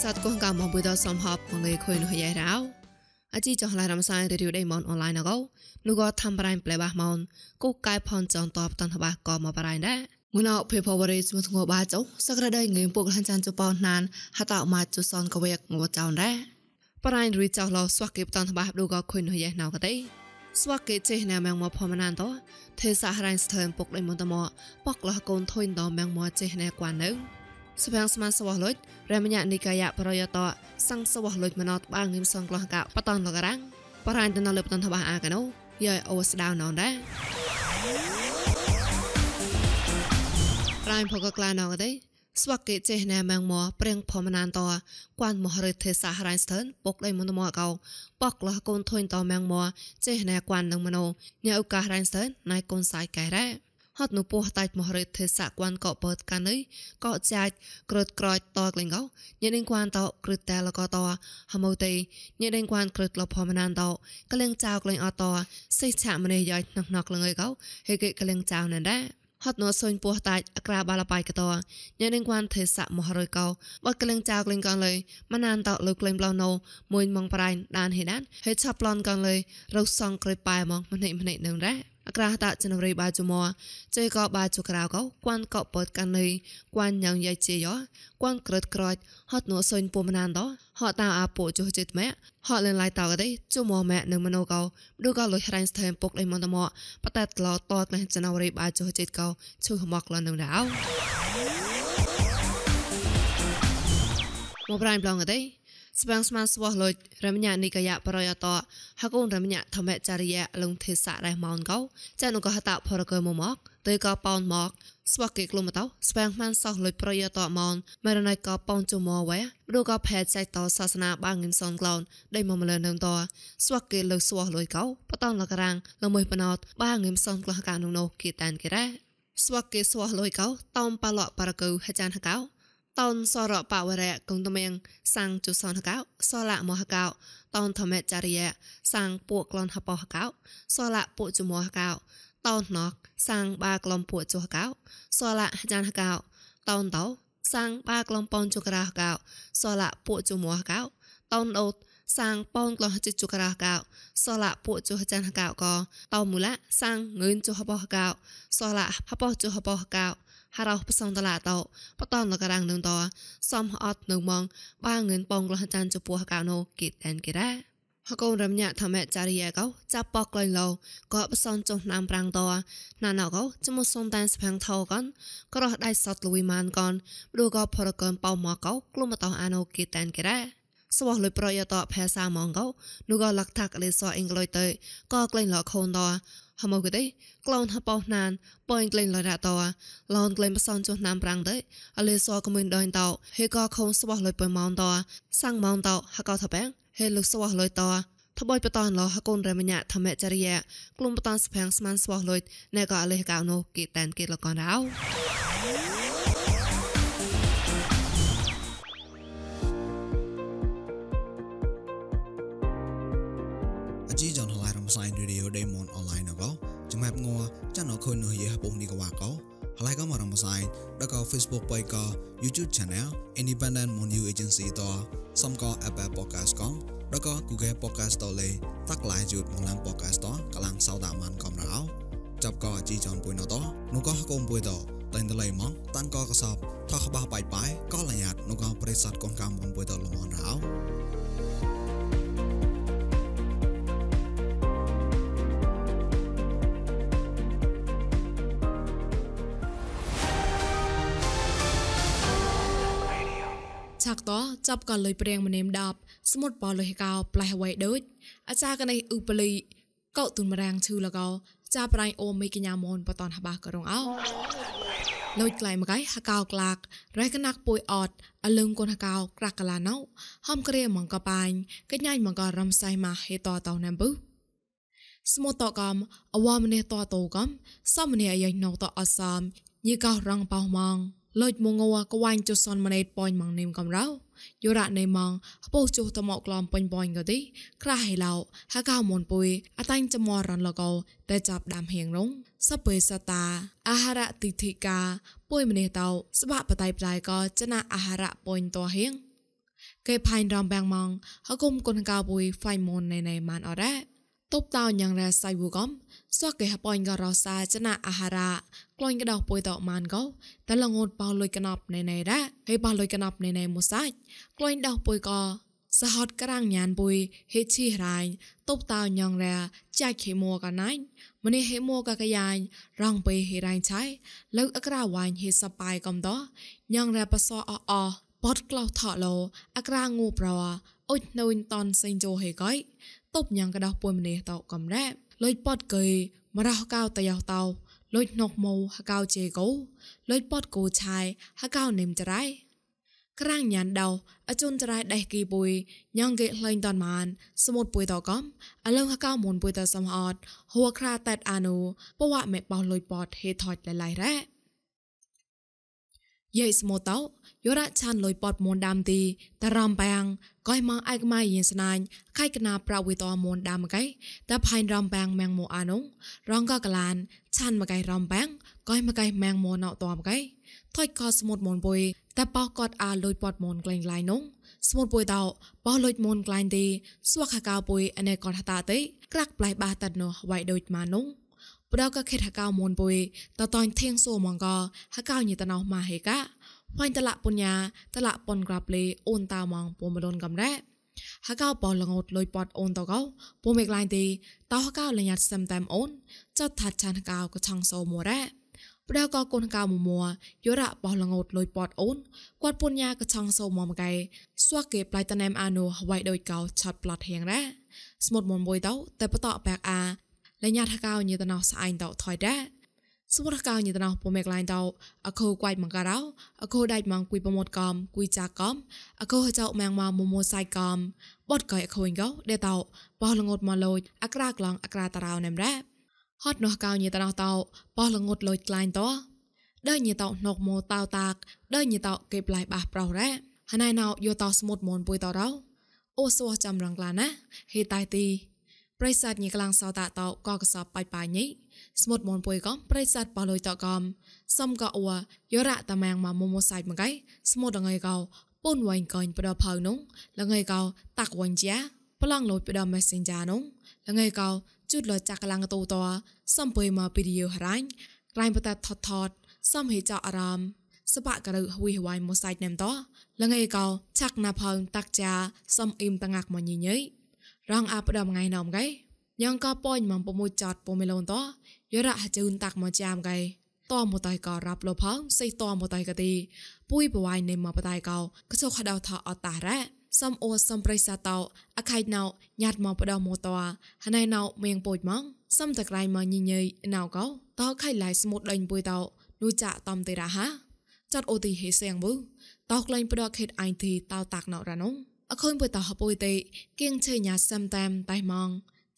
សតកងកាមបុយដសំហបងលេខុយនោះយ៉ៃរោអជីចងឡារំសាយរីយដេមនអនឡាញអកោនោះក៏ធ្វើប្រៃប្លែបះមនគូកែផនចងតបតនតបះក៏មកប្រៃដែរងួនអភេផវរេស្មងបាចោសក្រដៃងេពុកហានចានចប៉នណានហតអមាជសនកវេកងវចោនដែរប្រៃរីចោឡស្វាគេបតនតបះឌូក៏ខុយនោះយ៉ៃណៅកទេស្វាគេចេះណាមងមកផមណានតទេសហរៃស្ថើមពុកដៃមន្តមកប៉កលះកូនធុញតមងមកចេះណាគួននៅ ស្វាងស្មានសវះលុចរមញ្ញនិកាយៈប្រយតសង្សវះលុចមណតបាងងឹមសងក្លោះកបតនលករាំងបរានតនលបតនតបអាកណូយាយអូស្ដៅណនដែរប្រៃផកក្លាណងទេស្វាកេចេះណែម៉ងមកព្រៀងផមណានតគួនមហរិទ្ធេសហរៃស្ទើនពុកដៃមុនមកកោបកលះកូនធុញតម៉ងមកចេះណែគួននឹងមណោញ៉ៅការៃស្ទើនណៃកូនសាយកែរ៉ា ហត់នុពោះតាច់មហរិទ្ធេសហគួនកោបើតកាននេះកោចាច់ក្រើតក្រោចតក្លែងកោញ៉េដេងគួនតគ្រឹតតែលកតហមោទេញ៉េដេងគួនគ្រឹតលផមណានតក្លែងចៅក្លែងអតសិឆាម្នេះយ៉ៃណកណកលងើកោហេកេក្លែងចៅណែដែរហត់ណសូនពោះតាច់អក្រាបាលបាយកតញ៉ានឹងគួនទេសៈមហរយកោបើក្លែងចៅក្លែងកងលើម៉ណានតលើក្លែងប្លោណូមួយម៉ងប្រៃដានហេដានហេឆាប់ប្លន់កងលើរោសងក្រៃប៉ែម៉ងម្នេះម្នេះនឹងរ៉ាអក្រាហតចនរីបាជមជ័យក៏បាជក្រៅក៏គួនក៏បើកាននេះគួនយ៉ាងយ៉ៃជាយ៉គួនក្រើ តក្រាច់ហត់ណូសុញពុំណានតហត់តាអាពូចុះចិត្តម៉ែហត់លនឡៃតកទេជុំម៉ែនឹងមណូកោឌូក៏លុយរ៉ៃស្ថែមពុកដៃមន្តមកបតតឡតតក្លែងចនរីបាជុះចិត្តកោឈុះមកលនឹងដៅមកប្រៃប្លងទេ ស្បាំងស្មានស្វះលុចរមញ្ញានិកាយៈប្រយតហកូនរមញ្ញាធម្មចរិយៈលងទេសៈរះម៉ោនកោចានុកហតផរកមមកទៅកប៉ោនមកស្វះគេក្លុំតោស្បាំងម៉ានសោះលុចប្រយតម៉ោនមរណៃកប៉ោនជុំមកវ៉ែឬក៏ផែចៃតសាសនាបាងងិនសនក្លូនដៃមកម្លនឹងតស្វះគេលើស្វះលុយកោបតនលករាំងលមួយបណោតបាងងិមសនក្លះកានុណូគីតានគេរ៉ាស្វះគេស្វះលុយកោតោមប៉ឡោប៉រកូហចានហកោ តនសរបវរៈកងតមៀងសាំងជុសនកោសលៈមហកោតនធម្មចរិយៈសាំងពួកក្លនហបហកោសលៈពួកជមហកោតនណកសាំងបាក្លំពួកជុហកោសលៈចានហកោតនតោសាំងបាក្លំប៉នជុក្រហកោសលៈពួកជមហកោតនអូតសាំងប៉នក្លះចិត្តជុក្រហកោសលៈពួកជុហចានហកោកតមូលៈសាំងងឿនជុហបហកោសលៈហបជុហបហកោ ហារោផ្សងតឡាតោបតនលការងនឹងតសំអត់នៅម៉ងបាងឿនបងលះចានចំពោះកៅណូគិតតែនគេរ៉ាហកូនរំញាធម្មចារិយកោចាប់បកក្លែងលោក៏បសនចុះណាំប្រាំងតណាណកោចមុសុំតានស្ផាំងថោកនក្រោះដៃសតលួយម៉ានកនឌូក៏ផរកនប៉ោមកោក្លុំតោអាណូគិតតែនគេរ៉ាសវលុយប្រយតភាសាម៉ងកោនូក៏លកថាក់លេសអ៊ីងក្លុយទៅក៏ក្លែងលខូនតហមកទេក្លូនហបោណានប៉យក្លែងលរ៉ាតឡនក្លែងបសនចុះណាំប្រាំងទៅអលេសក៏មិនដេញតោហេក៏ខូនសវលុយបើម៉ោនតសាំងម៉ោនតហកោថាបែងហេលុសវលុយតថ្បយបតនលហកូនរមញ្ញាធម្មចរិយាក្លុំបតនស្ភាំងស្មានស្វះលុយណែក៏អលេកៅនោះគេតានគេលកនរោ ចានអខុននោះយេពុំនេះកវ៉ាកោហើយក៏មករំសាយដល់ក៏ Facebook page ក៏ YouTube channel Independent Mon New Agency តសំក៏ Apple Podcast កំដល់ក៏ Google Podcast តលេតាក់ឡាយយុទ្ធមកឡាំ Podcast តកលាំងសោតាមានកំរោចាប់ក៏ជីចនពុយណតនោះក៏កុំពុយតតែងតលៃម៉ងតាន់ក៏កសបថខបះបាយបាយក៏លញាតនោះក៏ប្រិស័តកងកំពុយតលមនរោ ក់តចាប់ក៏លុយព្រៀងម្នេមដាប់ស្មុតបលុយកោផ្លែអ្វីដូចអាចារ្យកណៃឧបលីកោទុនមរាំងឈឺលកោចាប្រៃអូមីកញ្ញាមនបតនហបាករងអោលុយក្លៃមកៃហកោក្លាករៃកណាក់ពួយអត់អលឹងកូនហកោក្រាក់កឡាណៅហំគ្រាមងកបាញ់កញ្ញាញមងករំសៃម៉ាហេតតោណាំប៊ូស្មូតកំអវមនេតតោកំសមនេអាយណោតអសាមញីកោរងបោម៉ង លុចមងវកវាញ់ចុសនម៉ណេតប៉ញម៉ងនេមកំរោយោរ៉ានេម៉ងហពោចុះតមកក្លំពេញប៉ញក៏ទីក្រាហេឡោហកៅមុនពុយអតាញ់ចមររនលកោតែចាប់ដាំហៀងរងសពេសតាអាហារតិធិកាពុយម្នេះតោស្បាក់បតៃប្រៃក៏ចណាអាហារប៉ុញតហៀងគេផៃរំបាំងម៉ងហគុំគុនកៅបុយហ្វៃមនណៃណៃម៉ានអរ៉ា តបតោញ៉ាងរ៉ាសៃវូកំសួកគេហប៉ងករ៉ាសាចណាអាហារ៉ាក្លាញ់កដោពុយតម៉ានកោតែលងូតបោលុយកណប់ណៃណៃរ៉ាហេបោលុយកណប់ណៃណៃមូសាច់ក្លាញ់ដោពុយកោសហតក្រាំងញ៉ានបុយហេឈីរ៉ាញតបតោញ៉ាងរ៉ាចាច់ខេមួកណៃម្នេះហេមួកកយ៉ាញរងពេហេរ៉ៃឆៃលើអក្រាវ៉ាញហេសបាយកំតញ៉ាងរ៉ាបសអអបតក្លោថឡោអក្រាងូប្រអុចនូនតនសេងជោហេកៃ តបញ៉ាងកដោពួយម្នេះតកំរ៉ាលុយពតកេមរះកៅតយោតោលុយណុកម៉ូហកៅជេកោលុយពតគូឆាយហកៅនិមចរៃក្រាំងញ៉ានដោអជុនចរៃដេះគីបុយញ៉ងគេလှိန်តនម៉ានសមុតពុយតកំអលងហកៅមុនពុយតសំអត់ហួក្រាតែតអានូបវៈមេបោលុយពតហេថតលៃឡៃរ៉ា យេស្មូតោយោរ៉ាឆានលុយពតមុនដាំទីតារំបាំងកុយម៉ងឯកម៉ៃយិនស្នាញខៃកណាប្រវិតអមុនដាំកៃតាផៃរំបាំងម៉ងមូអានុងរងកកឡានឆានមកៃរំបាំងកុយមកៃម៉ងមូណោតមកៃថុយកោស្មុតមុនបុយតាប៉ោកតអាលុយពតមុនក្លែងឡៃនុងស្មុតបុយតោបោលុយមុនក្លែងទីស្វកកៅបុយអនេកតហតាទេក្រាក់ប្លៃបាតណោវៃដូចម៉ានុង បដកខិតហកៅមុនបុយតតនធៀងសូមងកហកៅញីតណោម៉ាហេកាវ៉ៃតលៈបុញ្ញាតលៈប៉ុនក្រាប់លេអូនតាម៉ងពុំដនកំរ៉ាហកៅបលងោតលុយពតអូនតកោពុំមេក្លាញ់ទេតោហកៅលញ្ញាតសាំតាំអូនចតថាចានកៅកឆងសូមរ៉ាប្រដកកូនកៅមមួយោរ៉ាបោះលងោតលុយពតអូនគាត់ពុញ្ញាកឆងសូមមកឯស្វះគេប្លៃតណែមអានូហវ៉ៃដោយកៅឆាត់ប្លត់ហៀងរ៉ាស្មុតមុនបុយតោតែបតអបែកអា លញាត់ហកៅញីតណោស្អែងតោថយរ៉ាសួរកៅញីតណោពមេក្លាញ់តោអខូក្វាច់មកការោអខូដៃម៉ងគួយប្រមត់កំគួយចាកំអខូហចោម៉ាំងម៉មមសៃកំបត់កៃអខូងកោដេតោបោះលងត់មកលូចអក្រាក្លងអក្រាតារោណែមរ៉ាហត់នោះកៅញីតណោតោបោះលងត់លូចក្លាញ់តោដើញីតោណុកម៉ូតោតាកដើញីតោគេប្លៃបះប្រោរ៉ាហណៃណោយោតោស្មុតមនពុយតោរោអូសួចាំរងក្លាណាហេតៃទី ប្រិស័តញីក្លាំងសោតាតោកកសបបាយបាយញីស្មុតមនពុយកំប្រិស័តបលុយតកំសំកអួយោរ៉តាម៉ាងម៉មមសៃមកៃស្មុតងៃកោពុនវ៉ៃកញប្រដផៅនុងលងៃកោតាក់វ៉ាញ់ជាប្លង់លុយប្រដ Messenger នុងលងៃកោជូតលចាក់ឡាំងតូតសំពុយមកវីដេអូហរាញ់ក្រៃបតាថតថតសំហេចអារម្មណ៍សបករើហវីហវៃមសៃណែមតលងៃកោឆាក់ណាផៅតាក់ចាសំអ៊ីមតងាក់មកញញៃ រងអាប់ដំងៃណំកៃយ៉ាងក៏ប៉ញមកប្រមួយចតពុំមេឡូនតយរៈហជូនតាក់មកចាមកៃតមកតៃក៏រាប់លោផងសេតមកតៃកទីពុយបវៃនៃមកបតៃកោកសុខដៅថាអតារ៉ាសំអូសំប្រិសាតោអខៃណៅញាត់មកបដមកតហណៃណៅមៀងពុយមកសំតក្រៃមកញញៃណៅកោតខៃឡៃស្មុតដេញពុយតោនូចាតំទេរ៉ាហាចាត់អូទីហេសៀងប៊ូតោក្លែងបដខេតអៃទីតោតាក់ណៅរ៉ានង អខូនពុយតោពុយតេគៀងឆេញ៉ាសាំតាមតៃម៉ង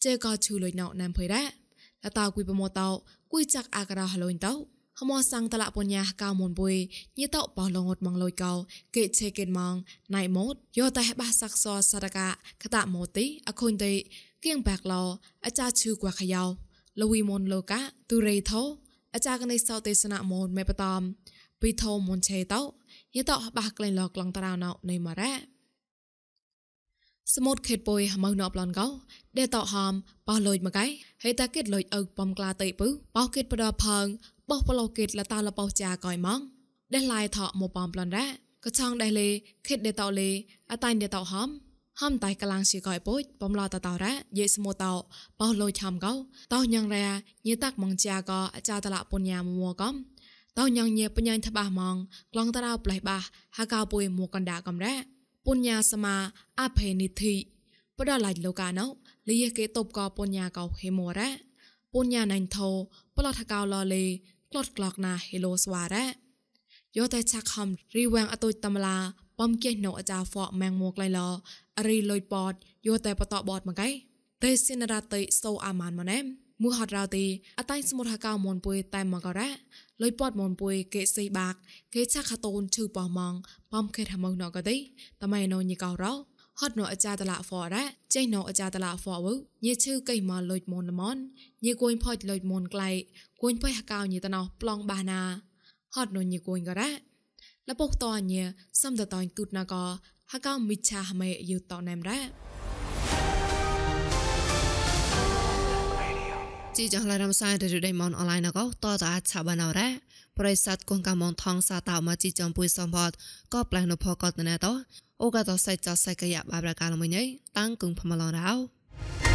ជេកោឈូលុយណោណាំភុយរ៉ាលតាគួយប្រមោតោគួយចាក់អាការ៉ាហឡូនតោហមសាំងតឡាបញ្ញាកៅមុនបុយញីតោបោលងត់ម៉ងលុយកោកេឆេកេនម៉ងណៃម៉ូតយោតៃបាសាក់សសរកាកតាម៉ូទីអខូនតេគៀងបាក់ឡោអាចាឈូគួខយ៉ោលវីមុនលោកាទូរេថោអាចារ្យកណៃសោទេសនៈមូនមេបតំពីថោមុនឆេតោយេតោបះក្លែងលកឡងតារោណោនៃមរ៉ា សមុទ្រខេតពុយម៉ៅណបឡនកោដេតហមបោះលួយមកឯហេតាគិតលួយអើបំក្លាតៃពឹបោះគិតប្រដផើងបោះប្រឡោគិតលតាលបោះចាកយម៉ងដេះឡាយថោមកបំប្លនរ៉ាកឆងដេះលេខិតដេតលេអតៃដេតហមហំតៃកលាំងជាកយពុយបំឡោតតរ៉ាយេសមុតោបោះលួយឆំកោតោញងរ៉ាញាតាក់ម៉ងចាកអចាតលពុញ្ញាមួកំតោញងញាបញ្ញាញថាបះម៉ងក្លងតារោប្លេះបះហកោពុយមួកណ្ដាកំរ៉ា పుణ్య సమా అభయనిధి పడలై లోకానో లియకే తోప్క పుణ్య కౌ హేమోరా పుణ్య నైన్ థో ប្លត់កោលលេក្លត់ក្លកណាហេឡូស្វារ៉ាយោតែឆាក់ហំរីវាងអតុយតមឡាបំគិណោអាចារហ្វកម៉ាំងមួកឡៃឡរីលុយប៉តយោតែបតបតមកឯទេសិនរ៉ាតៃសូអាម៉ានម៉ណែមមូហតរ៉ាទីអតៃស្មុតហកោមនពុយតែមកករ៉ា លុយពតមនពុយគេសៃបាក់គេឆាក់ខតូនឈឺប៉មងបំខេតហមងណកទេតម៉ៃណូញីកោរ៉ោហត់ណូអាចាតឡាហ្វរ៉ាចេញណូអាចាតឡាហ្វវញេឈឺកៃមកលុយមុនមនញេគួយផុចលុយមុនក្លៃគួយផុយហកៅញេតណោប្លង់បាណាហត់ណូញេគួយក៏រ៉ាលពុកតញេសំតតញទូតណាកហកោមិឆាហមេយូតណែមរ៉ា ជីចងឡារំសាយរយដៃមនអនឡាញណកតតអាចឆាបានអរ៉ាប្រិស័តកងកាមនថងសាតោមកជីចំពុយសំផតក៏ផ្លែនុផកតណែតអូកាតសៃចសៃកយ៉ាបាប្រកាលមួយញ៉ៃតាំងគងផមឡងរោ